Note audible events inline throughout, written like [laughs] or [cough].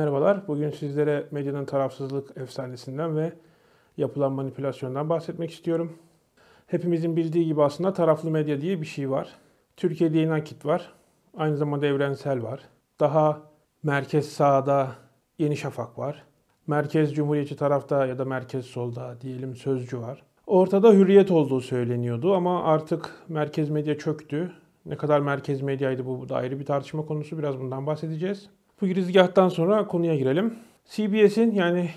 Merhabalar. Bugün sizlere medyanın tarafsızlık efsanesinden ve yapılan manipülasyondan bahsetmek istiyorum. Hepimizin bildiği gibi aslında taraflı medya diye bir şey var. Türkiye'de yeni var. Aynı zamanda evrensel var. Daha merkez sağda Yeni Şafak var. Merkez Cumhuriyetçi tarafta ya da merkez solda diyelim Sözcü var. Ortada hürriyet olduğu söyleniyordu ama artık merkez medya çöktü. Ne kadar merkez medyaydı bu, bu da ayrı bir tartışma konusu. Biraz bundan bahsedeceğiz. Bu girizgahtan sonra konuya girelim. CBS'in yani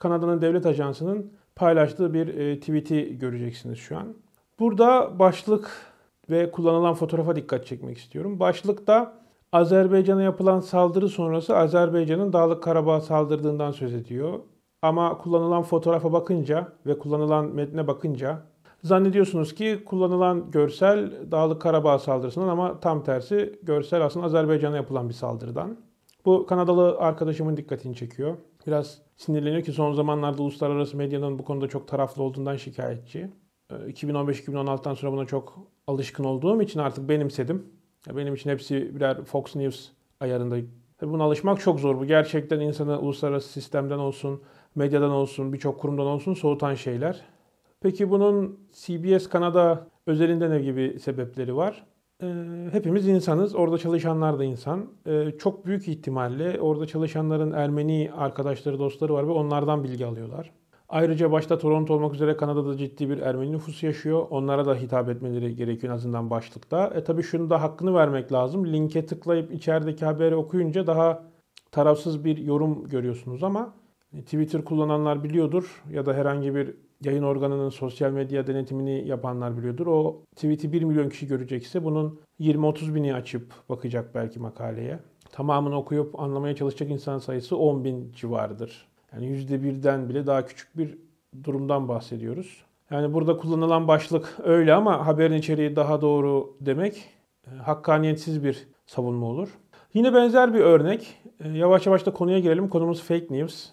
Kanada'nın devlet ajansının paylaştığı bir e, tweet'i göreceksiniz şu an. Burada başlık ve kullanılan fotoğrafa dikkat çekmek istiyorum. Başlıkta Azerbaycan'a yapılan saldırı sonrası Azerbaycan'ın Dağlık Karabağ saldırdığından söz ediyor. Ama kullanılan fotoğrafa bakınca ve kullanılan metne bakınca zannediyorsunuz ki kullanılan görsel Dağlık Karabağ saldırısından ama tam tersi görsel aslında Azerbaycan'a yapılan bir saldırıdan. Bu Kanadalı arkadaşımın dikkatini çekiyor. Biraz sinirleniyor ki son zamanlarda uluslararası medyanın bu konuda çok taraflı olduğundan şikayetçi. 2015-2016'dan sonra buna çok alışkın olduğum için artık benimsedim. Benim için hepsi birer Fox News ayarında. Tabii buna alışmak çok zor. Bu gerçekten insanı uluslararası sistemden olsun, medyadan olsun, birçok kurumdan olsun soğutan şeyler. Peki bunun CBS Kanada özelinde ne gibi sebepleri var? Ee, hepimiz insanız. Orada çalışanlar da insan. Ee, çok büyük ihtimalle orada çalışanların Ermeni arkadaşları, dostları var ve onlardan bilgi alıyorlar. Ayrıca başta Toronto olmak üzere Kanada'da ciddi bir Ermeni nüfus yaşıyor. Onlara da hitap etmeleri gerekiyor en azından başlıkta. E tabi şunu da hakkını vermek lazım. Linke tıklayıp içerideki haberi okuyunca daha tarafsız bir yorum görüyorsunuz ama Twitter kullananlar biliyordur ya da herhangi bir yayın organının sosyal medya denetimini yapanlar biliyordur. O tweet'i 1 milyon kişi görecekse bunun 20-30 bini açıp bakacak belki makaleye. Tamamını okuyup anlamaya çalışacak insan sayısı 10 bin civarıdır. Yani %1'den bile daha küçük bir durumdan bahsediyoruz. Yani burada kullanılan başlık öyle ama haberin içeriği daha doğru demek e, hakkaniyetsiz bir savunma olur. Yine benzer bir örnek. E, yavaş yavaş da konuya girelim. Konumuz fake news.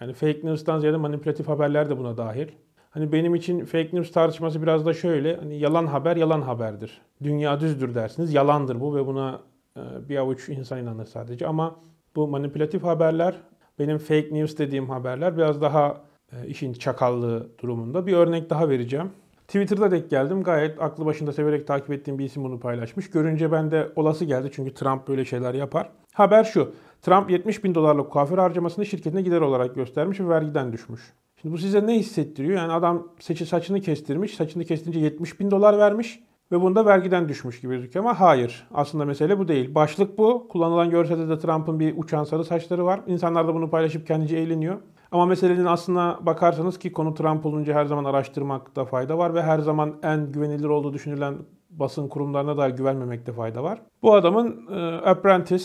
Yani fake news'tan ziyade manipülatif haberler de buna dahil. Hani benim için fake news tartışması biraz da şöyle. Hani yalan haber yalan haberdir. Dünya düzdür dersiniz. Yalandır bu ve buna e, bir avuç insan inanır sadece. Ama bu manipülatif haberler, benim fake news dediğim haberler biraz daha e, işin çakallığı durumunda. Bir örnek daha vereceğim. Twitter'da denk geldim. Gayet aklı başında severek takip ettiğim bir isim bunu paylaşmış. Görünce ben de olası geldi çünkü Trump böyle şeyler yapar. Haber şu. Trump 70 bin dolarlık kuaför harcamasını şirketine gider olarak göstermiş ve vergiden düşmüş. Şimdi bu size ne hissettiriyor? Yani adam seçi saçını kestirmiş, saçını kestirince 70 bin dolar vermiş ve bunda vergiden düşmüş gibi gözüküyor ama hayır. Aslında mesele bu değil. Başlık bu. Kullanılan görselde de Trump'ın bir uçan sarı saçları var. İnsanlar da bunu paylaşıp kendince eğleniyor. Ama meselenin aslına bakarsanız ki konu Trump olunca her zaman araştırmakta fayda var ve her zaman en güvenilir olduğu düşünülen basın kurumlarına da güvenmemekte fayda var. Bu adamın e, Apprentice,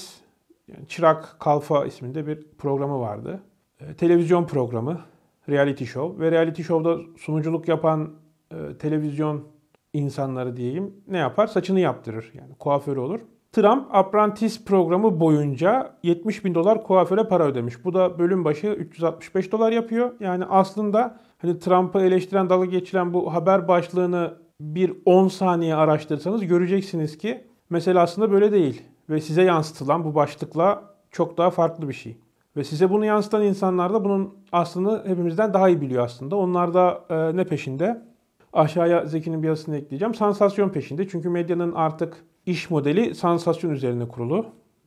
yani Çırak Kalfa isminde bir programı vardı. E, televizyon programı reality show ve reality show'da sunuculuk yapan e, televizyon insanları diyeyim ne yapar? Saçını yaptırır. Yani kuaförü olur. Trump Apprentice programı boyunca 70 bin dolar kuaföre para ödemiş. Bu da bölüm başı 365 dolar yapıyor. Yani aslında hani Trump'ı eleştiren, dalga geçiren bu haber başlığını bir 10 saniye araştırsanız göreceksiniz ki mesele aslında böyle değil. Ve size yansıtılan bu başlıkla çok daha farklı bir şey. Ve size bunu yansıtan insanlar da bunun aslını hepimizden daha iyi biliyor aslında. Onlar da e, ne peşinde? Aşağıya Zeki'nin bir yazısını ekleyeceğim. Sansasyon peşinde. Çünkü medyanın artık iş modeli sansasyon üzerine kurulu.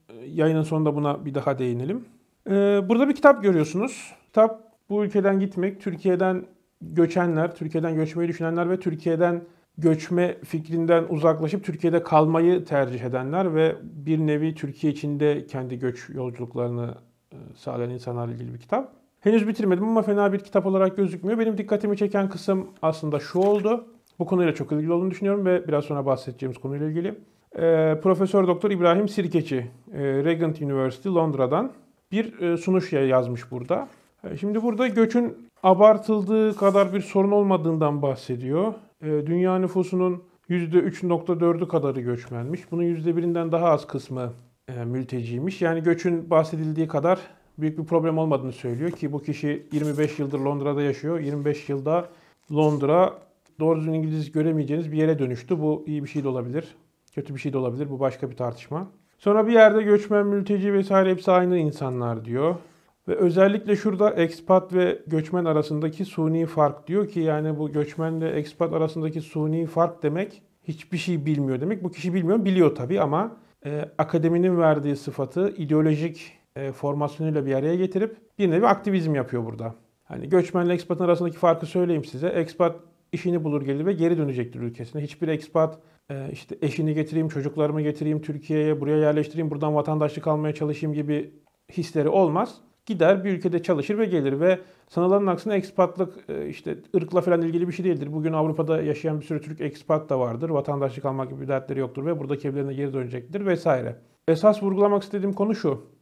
E, yayının sonunda buna bir daha değinelim. E, burada bir kitap görüyorsunuz. Kitap bu ülkeden gitmek, Türkiye'den göçenler, Türkiye'den göçmeyi düşünenler ve Türkiye'den göçme fikrinden uzaklaşıp Türkiye'de kalmayı tercih edenler ve bir nevi Türkiye içinde kendi göç yolculuklarını sağlayan insanlarla ilgili bir kitap. Henüz bitirmedim ama fena bir kitap olarak gözükmüyor. Benim dikkatimi çeken kısım aslında şu oldu. Bu konuyla çok ilgili olduğunu düşünüyorum ve biraz sonra bahsedeceğimiz konuyla ilgili. E, Profesör Doktor İbrahim Sirkeci, e, Regent University Londra'dan bir e, sunuş yazmış burada. E, şimdi burada göçün abartıldığı kadar bir sorun olmadığından bahsediyor. E, dünya nüfusunun %3.4'ü kadarı göçmenmiş. Bunun %1'inden daha az kısmı e, mülteciymiş. Yani göçün bahsedildiği kadar büyük bir problem olmadığını söylüyor ki bu kişi 25 yıldır Londra'da yaşıyor. 25 yılda Londra doğru düzgün İngiliz göremeyeceğiniz bir yere dönüştü. Bu iyi bir şey de olabilir, kötü bir şey de olabilir. Bu başka bir tartışma. Sonra bir yerde göçmen, mülteci vesaire hepsi aynı insanlar diyor. Ve özellikle şurada expat ve göçmen arasındaki suni fark diyor ki yani bu göçmenle expat arasındaki suni fark demek hiçbir şey bilmiyor demek. Bu kişi bilmiyor, biliyor tabii ama e, akademinin verdiği sıfatı ideolojik e, formasyonuyla bir araya getirip bir nevi aktivizm yapıyor burada. Hani göçmenle ekspatın arasındaki farkı söyleyeyim size. Ekspat işini bulur gelir ve geri dönecektir ülkesine. Hiçbir ekspat e, işte eşini getireyim, çocuklarımı getireyim Türkiye'ye, buraya yerleştireyim, buradan vatandaşlık almaya çalışayım gibi hisleri olmaz. Gider bir ülkede çalışır ve gelir ve sanılanın aksine ekspatlık e, işte ırkla falan ilgili bir şey değildir. Bugün Avrupa'da yaşayan bir sürü Türk ekspat da vardır. Vatandaşlık almak gibi bir dertleri yoktur ve buradaki evlerine geri dönecektir vesaire. Esas vurgulamak istediğim konu şu.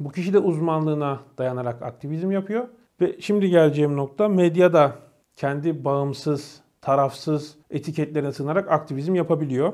Bu kişi de uzmanlığına dayanarak aktivizm yapıyor. Ve şimdi geleceğim nokta medyada kendi bağımsız, tarafsız etiketlerine sığınarak aktivizm yapabiliyor.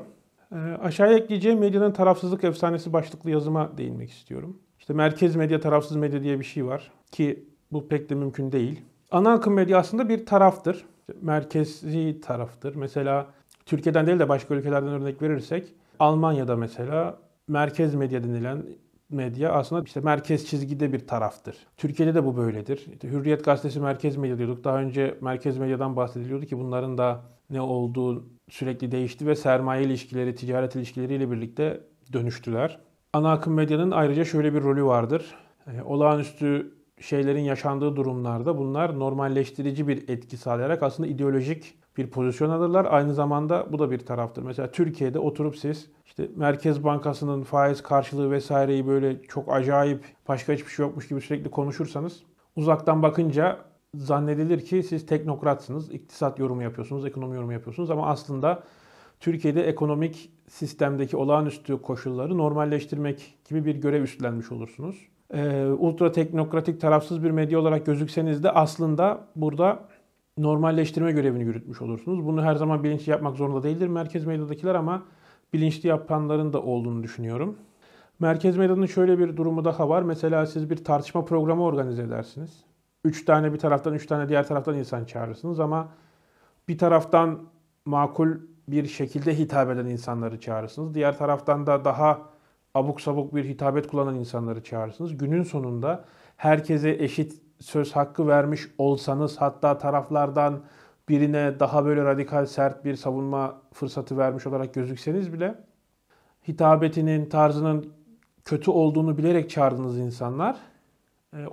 E, aşağıya ekleyeceğim medyanın tarafsızlık efsanesi başlıklı yazıma değinmek istiyorum. İşte merkez medya, tarafsız medya diye bir şey var ki bu pek de mümkün değil. Ana akım medya aslında bir taraftır. Merkezi taraftır. Mesela Türkiye'den değil de başka ülkelerden örnek verirsek Almanya'da mesela merkez medya denilen medya aslında işte merkez çizgide bir taraftır. Türkiye'de de bu böyledir. İşte Hürriyet gazetesi merkez medya diyorduk. Daha önce merkez medyadan bahsediliyordu ki bunların da ne olduğu sürekli değişti ve sermaye ilişkileri, ticaret ilişkileriyle birlikte dönüştüler. Ana akım medyanın ayrıca şöyle bir rolü vardır. E, olağanüstü şeylerin yaşandığı durumlarda bunlar normalleştirici bir etki sağlayarak aslında ideolojik bir pozisyon alırlar. Aynı zamanda bu da bir taraftır. Mesela Türkiye'de oturup siz işte Merkez Bankası'nın faiz karşılığı vesaireyi böyle çok acayip başka hiçbir şey yokmuş gibi sürekli konuşursanız uzaktan bakınca zannedilir ki siz teknokratsınız, iktisat yorumu yapıyorsunuz, ekonomi yorumu yapıyorsunuz ama aslında Türkiye'de ekonomik sistemdeki olağanüstü koşulları normalleştirmek gibi bir görev üstlenmiş olursunuz. Ee, ultra teknokratik tarafsız bir medya olarak gözükseniz de aslında burada normalleştirme görevini yürütmüş olursunuz. Bunu her zaman bilinçli yapmak zorunda değildir merkez medyadakiler ama bilinçli yapanların da olduğunu düşünüyorum. Merkez medyanın şöyle bir durumu daha var. Mesela siz bir tartışma programı organize edersiniz. Üç tane bir taraftan, üç tane diğer taraftan insan çağırırsınız ama bir taraftan makul bir şekilde hitap eden insanları çağırırsınız. Diğer taraftan da daha abuk sabuk bir hitabet kullanan insanları çağırırsınız. Günün sonunda herkese eşit söz hakkı vermiş olsanız hatta taraflardan birine daha böyle radikal sert bir savunma fırsatı vermiş olarak gözükseniz bile hitabetinin, tarzının kötü olduğunu bilerek çağırdığınız insanlar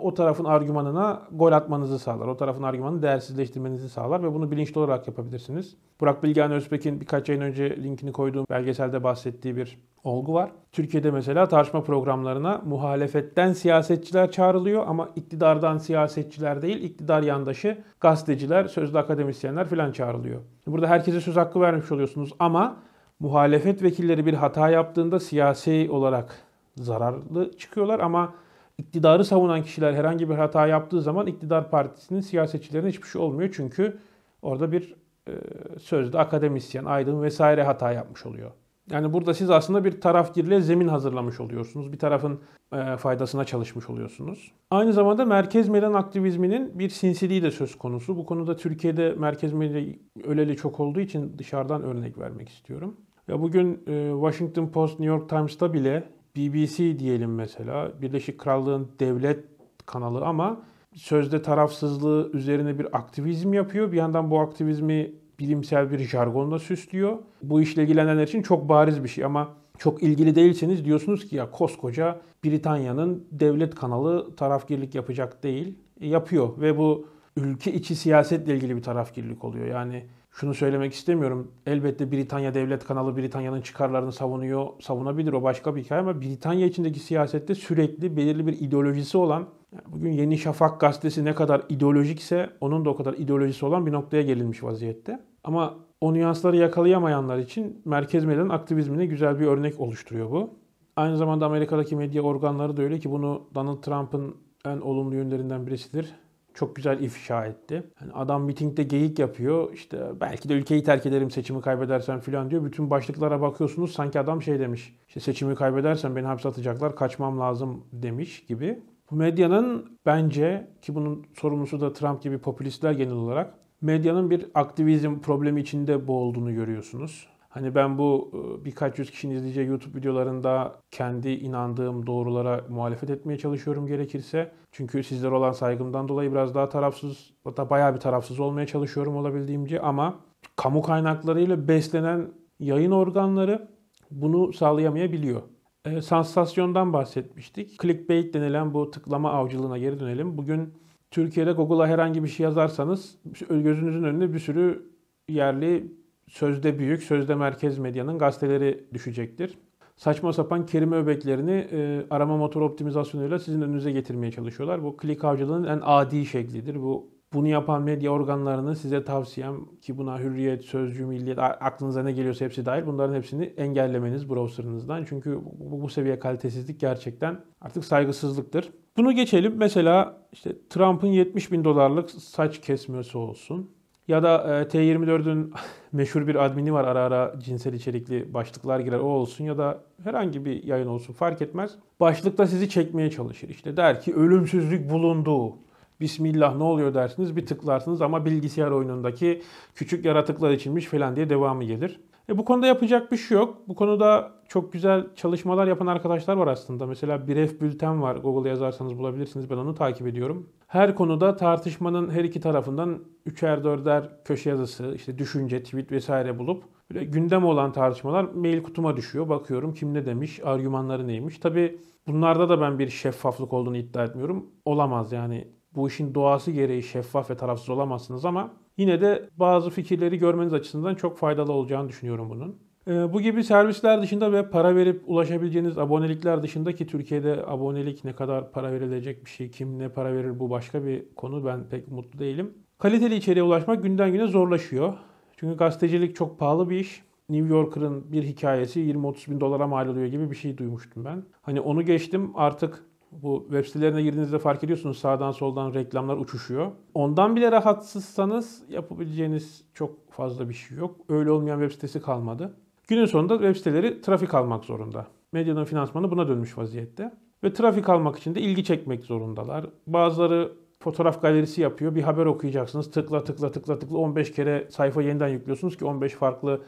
o tarafın argümanına gol atmanızı sağlar. O tarafın argümanını değersizleştirmenizi sağlar ve bunu bilinçli olarak yapabilirsiniz. Burak Bilgehan Özbek'in birkaç ayın önce linkini koyduğum belgeselde bahsettiği bir olgu var. Türkiye'de mesela tartışma programlarına muhalefetten siyasetçiler çağrılıyor ama iktidardan siyasetçiler değil, iktidar yandaşı gazeteciler, sözlü akademisyenler falan çağrılıyor. Burada herkese söz hakkı vermiş oluyorsunuz ama muhalefet vekilleri bir hata yaptığında siyasi olarak zararlı çıkıyorlar ama iktidarı savunan kişiler herhangi bir hata yaptığı zaman iktidar partisinin siyasetçilerine hiçbir şey olmuyor. Çünkü orada bir e, sözde akademisyen, aydın vesaire hata yapmış oluyor. Yani burada siz aslında bir tarafgirliğe zemin hazırlamış oluyorsunuz. Bir tarafın e, faydasına çalışmış oluyorsunuz. Aynı zamanda merkez medya aktivizminin bir sinsiliği de söz konusu. Bu konuda Türkiye'de merkez medya öleli çok olduğu için dışarıdan örnek vermek istiyorum. Ya bugün e, Washington Post, New York Times'ta bile BBC diyelim mesela Birleşik Krallığın devlet kanalı ama sözde tarafsızlığı üzerine bir aktivizm yapıyor. Bir yandan bu aktivizmi bilimsel bir jargonla süslüyor. Bu işle ilgilenenler için çok bariz bir şey ama çok ilgili değilseniz diyorsunuz ki ya koskoca Britanya'nın devlet kanalı tarafgirlik yapacak değil. E, yapıyor ve bu ülke içi siyasetle ilgili bir tarafgirlik oluyor. Yani şunu söylemek istemiyorum. Elbette Britanya Devlet Kanalı Britanya'nın çıkarlarını savunuyor, savunabilir o başka bir hikaye ama Britanya içindeki siyasette sürekli belirli bir ideolojisi olan, bugün Yeni Şafak gazetesi ne kadar ideolojikse onun da o kadar ideolojisi olan bir noktaya gelinmiş vaziyette. Ama o nüansları yakalayamayanlar için merkez medyanın aktivizmine güzel bir örnek oluşturuyor bu. Aynı zamanda Amerika'daki medya organları da öyle ki bunu Donald Trump'ın en olumlu yönlerinden birisidir çok güzel ifşa etti. Yani adam mitingde geyik yapıyor. İşte belki de ülkeyi terk ederim seçimi kaybedersen falan diyor. Bütün başlıklara bakıyorsunuz sanki adam şey demiş. İşte seçimi kaybedersen beni hapse atacaklar kaçmam lazım demiş gibi. Bu medyanın bence ki bunun sorumlusu da Trump gibi popülistler genel olarak medyanın bir aktivizm problemi içinde boğulduğunu görüyorsunuz. Hani ben bu e, birkaç yüz kişinin izleyeceği YouTube videolarında kendi inandığım doğrulara muhalefet etmeye çalışıyorum gerekirse. Çünkü sizlere olan saygımdan dolayı biraz daha tarafsız, hatta bayağı bir tarafsız olmaya çalışıyorum olabildiğimce ama kamu kaynaklarıyla beslenen yayın organları bunu sağlayamayabiliyor. E, sansasyondan bahsetmiştik. Clickbait denilen bu tıklama avcılığına geri dönelim. Bugün Türkiye'de Google'a herhangi bir şey yazarsanız gözünüzün önüne bir sürü yerli sözde büyük, sözde merkez medyanın gazeteleri düşecektir. Saçma sapan kelime öbeklerini e, arama motor optimizasyonuyla sizin önünüze getirmeye çalışıyorlar. Bu klik avcılığının en adi şeklidir. Bu bunu yapan medya organlarını size tavsiyem ki buna hürriyet, sözcü, milliyet, aklınıza ne geliyorsa hepsi dahil bunların hepsini engellemeniz browserınızdan. Çünkü bu, bu seviye kalitesizlik gerçekten artık saygısızlıktır. Bunu geçelim. Mesela işte Trump'ın 70 bin dolarlık saç kesmesi olsun. Ya da e, T24'ün [laughs] meşhur bir admini var ara ara cinsel içerikli başlıklar girer o olsun ya da herhangi bir yayın olsun fark etmez. Başlıkta sizi çekmeye çalışır. İşte der ki ölümsüzlük bulundu. Bismillah ne oluyor dersiniz bir tıklarsınız ama bilgisayar oyunundaki küçük yaratıklar içinmiş falan diye devamı gelir. E bu konuda yapacak bir şey yok. Bu konuda çok güzel çalışmalar yapan arkadaşlar var aslında. Mesela Biref Bülten var. Google'a yazarsanız bulabilirsiniz. Ben onu takip ediyorum. Her konuda tartışmanın her iki tarafından üçer dörder köşe yazısı, işte düşünce, tweet vesaire bulup böyle gündem olan tartışmalar mail kutuma düşüyor. Bakıyorum kim ne demiş, argümanları neymiş. Tabi bunlarda da ben bir şeffaflık olduğunu iddia etmiyorum. Olamaz yani. Bu işin doğası gereği şeffaf ve tarafsız olamazsınız ama yine de bazı fikirleri görmeniz açısından çok faydalı olacağını düşünüyorum bunun. Ee, bu gibi servisler dışında ve para verip ulaşabileceğiniz abonelikler dışında ki Türkiye'de abonelik ne kadar para verilecek bir şey, kim ne para verir bu başka bir konu. Ben pek mutlu değilim. Kaliteli içeriğe ulaşmak günden güne zorlaşıyor. Çünkü gazetecilik çok pahalı bir iş. New Yorker'ın bir hikayesi 20-30 bin dolara mal oluyor gibi bir şey duymuştum ben. Hani onu geçtim artık bu web sitelerine girdiğinizde fark ediyorsunuz sağdan soldan reklamlar uçuşuyor. Ondan bile rahatsızsanız yapabileceğiniz çok fazla bir şey yok. Öyle olmayan web sitesi kalmadı. Günün sonunda web siteleri trafik almak zorunda. Medyanın finansmanı buna dönmüş vaziyette. Ve trafik almak için de ilgi çekmek zorundalar. Bazıları fotoğraf galerisi yapıyor. Bir haber okuyacaksınız. Tıkla tıkla tıkla tıkla 15 kere sayfa yeniden yüklüyorsunuz ki 15 farklı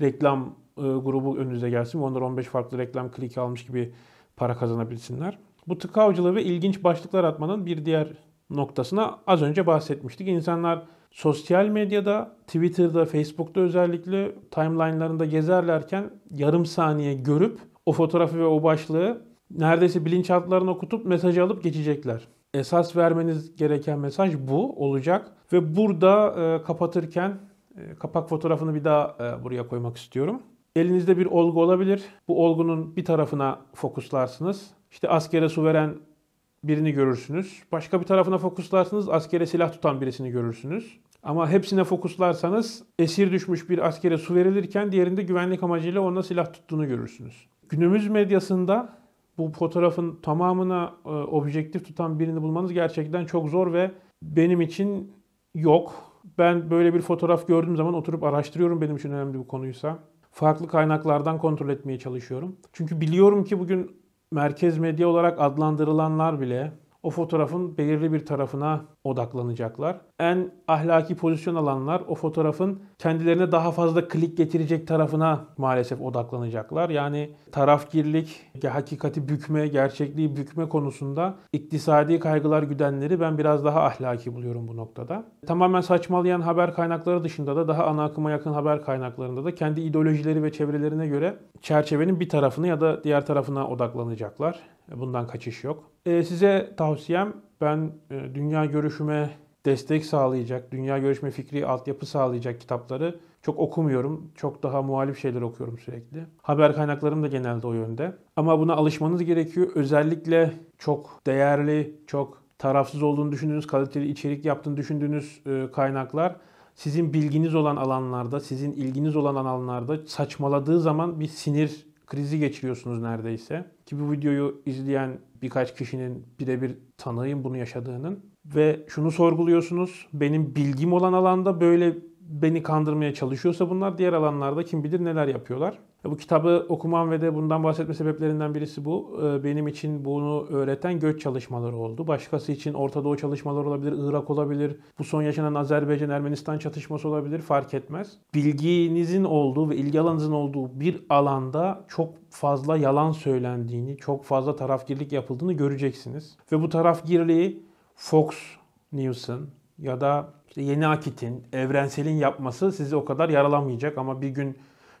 reklam e, grubu önünüze gelsin. Onlar 15 farklı reklam kliki almış gibi para kazanabilsinler. Bu tık avcılığı ve ilginç başlıklar atmanın bir diğer noktasına az önce bahsetmiştik. İnsanlar sosyal medyada, Twitter'da, Facebook'ta özellikle timeline'larında gezerlerken yarım saniye görüp o fotoğrafı ve o başlığı neredeyse bilinçaltlarına okutup mesajı alıp geçecekler. Esas vermeniz gereken mesaj bu olacak ve burada e, kapatırken e, kapak fotoğrafını bir daha e, buraya koymak istiyorum. Elinizde bir olgu olabilir. Bu olgunun bir tarafına fokuslarsınız. İşte askere su veren birini görürsünüz. Başka bir tarafına fokuslarsınız askere silah tutan birisini görürsünüz. Ama hepsine fokuslarsanız esir düşmüş bir askere su verilirken diğerinde güvenlik amacıyla ona silah tuttuğunu görürsünüz. Günümüz medyasında bu fotoğrafın tamamına e, objektif tutan birini bulmanız gerçekten çok zor ve benim için yok. Ben böyle bir fotoğraf gördüğüm zaman oturup araştırıyorum benim için önemli bir konuysa. Farklı kaynaklardan kontrol etmeye çalışıyorum. Çünkü biliyorum ki bugün merkez medya olarak adlandırılanlar bile o fotoğrafın belirli bir tarafına odaklanacaklar. En ahlaki pozisyon alanlar o fotoğrafın kendilerine daha fazla klik getirecek tarafına maalesef odaklanacaklar. Yani tarafgirlik, hakikati bükme, gerçekliği bükme konusunda iktisadi kaygılar güdenleri ben biraz daha ahlaki buluyorum bu noktada. Tamamen saçmalayan haber kaynakları dışında da daha ana akıma yakın haber kaynaklarında da kendi ideolojileri ve çevrelerine göre çerçevenin bir tarafını ya da diğer tarafına odaklanacaklar. Bundan kaçış yok. E, size tavsiyem ben e, dünya görüşüme destek sağlayacak, dünya görüşme fikri altyapı sağlayacak kitapları çok okumuyorum. Çok daha muhalif şeyler okuyorum sürekli. Haber kaynaklarım da genelde o yönde. Ama buna alışmanız gerekiyor. Özellikle çok değerli, çok tarafsız olduğunu düşündüğünüz, kaliteli içerik yaptığını düşündüğünüz e, kaynaklar sizin bilginiz olan alanlarda, sizin ilginiz olan alanlarda saçmaladığı zaman bir sinir krizi geçiriyorsunuz neredeyse. Ki bu videoyu izleyen birkaç kişinin birebir tanıyım bunu yaşadığının. Ve şunu sorguluyorsunuz. Benim bilgim olan alanda böyle beni kandırmaya çalışıyorsa bunlar diğer alanlarda kim bilir neler yapıyorlar. Bu kitabı okumam ve de bundan bahsetme sebeplerinden birisi bu. Ee, benim için bunu öğreten göç çalışmaları oldu. Başkası için Orta Doğu çalışmaları olabilir, Irak olabilir, bu son yaşanan Azerbaycan-Ermenistan çatışması olabilir fark etmez. Bilginizin olduğu ve ilgi alanınızın olduğu bir alanda çok fazla yalan söylendiğini, çok fazla tarafgirlik yapıldığını göreceksiniz. Ve bu tarafgirliği Fox News'ın ya da işte Yeni Akit'in, Evrensel'in yapması sizi o kadar yaralamayacak ama bir gün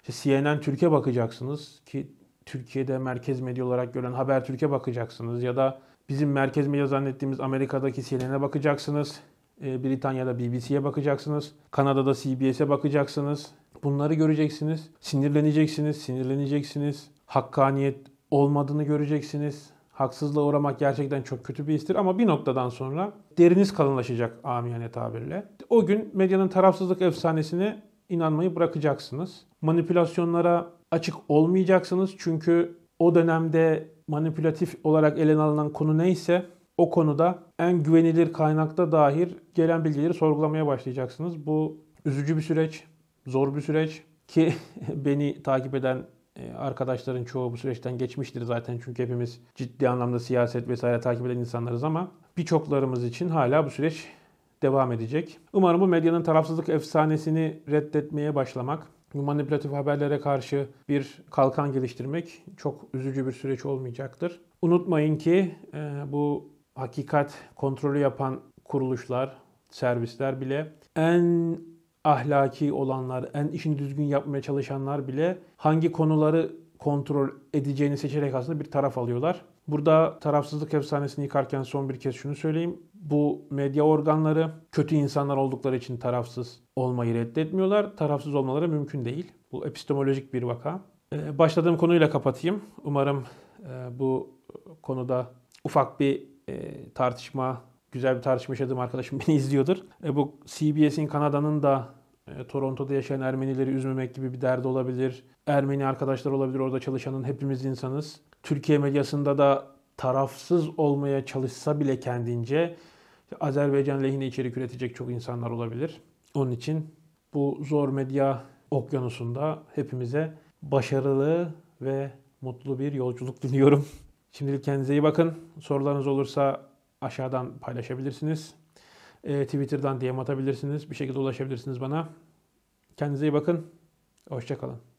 işte CNN Türkiye bakacaksınız ki Türkiye'de merkez medya olarak gören Haber Türkiye bakacaksınız ya da bizim merkez medya zannettiğimiz Amerika'daki CNN'e bakacaksınız. E, Britanya'da BBC'ye bakacaksınız. Kanada'da CBS'e bakacaksınız. Bunları göreceksiniz. Sinirleneceksiniz, sinirleneceksiniz. Hakkaniyet olmadığını göreceksiniz. Haksızlığa uğramak gerçekten çok kötü bir histir ama bir noktadan sonra deriniz kalınlaşacak amiyane tabirle. O gün medyanın tarafsızlık efsanesine inanmayı bırakacaksınız. Manipülasyonlara açık olmayacaksınız çünkü o dönemde manipülatif olarak ele alınan konu neyse o konuda en güvenilir kaynakta dahil gelen bilgileri sorgulamaya başlayacaksınız. Bu üzücü bir süreç, zor bir süreç ki [laughs] beni takip eden e, arkadaşların çoğu bu süreçten geçmiştir zaten çünkü hepimiz ciddi anlamda siyaset vesaire takip eden insanlarız ama birçoklarımız için hala bu süreç devam edecek. Umarım bu medyanın tarafsızlık efsanesini reddetmeye başlamak, bu manipülatif haberlere karşı bir kalkan geliştirmek çok üzücü bir süreç olmayacaktır. Unutmayın ki e, bu hakikat kontrolü yapan kuruluşlar, servisler bile en ahlaki olanlar, en işini düzgün yapmaya çalışanlar bile hangi konuları kontrol edeceğini seçerek aslında bir taraf alıyorlar. Burada tarafsızlık efsanesini yıkarken son bir kez şunu söyleyeyim. Bu medya organları kötü insanlar oldukları için tarafsız olmayı reddetmiyorlar. Tarafsız olmaları mümkün değil. Bu epistemolojik bir vaka. Ee, başladığım konuyla kapatayım. Umarım e, bu konuda ufak bir e, tartışma, güzel bir tartışma yaşadığım arkadaşım [laughs] beni izliyordur. E, bu CBS'in Kanada'nın da Toronto'da yaşayan Ermenileri üzmemek gibi bir derdi olabilir. Ermeni arkadaşlar olabilir orada çalışanın hepimiz insanız. Türkiye medyasında da tarafsız olmaya çalışsa bile kendince Azerbaycan lehine içerik üretecek çok insanlar olabilir. Onun için bu zor medya okyanusunda hepimize başarılı ve mutlu bir yolculuk diliyorum. Şimdilik kendinize iyi bakın. Sorularınız olursa aşağıdan paylaşabilirsiniz. E, Twitter'dan DM atabilirsiniz. Bir şekilde ulaşabilirsiniz bana. Kendinize iyi bakın. Hoşçakalın.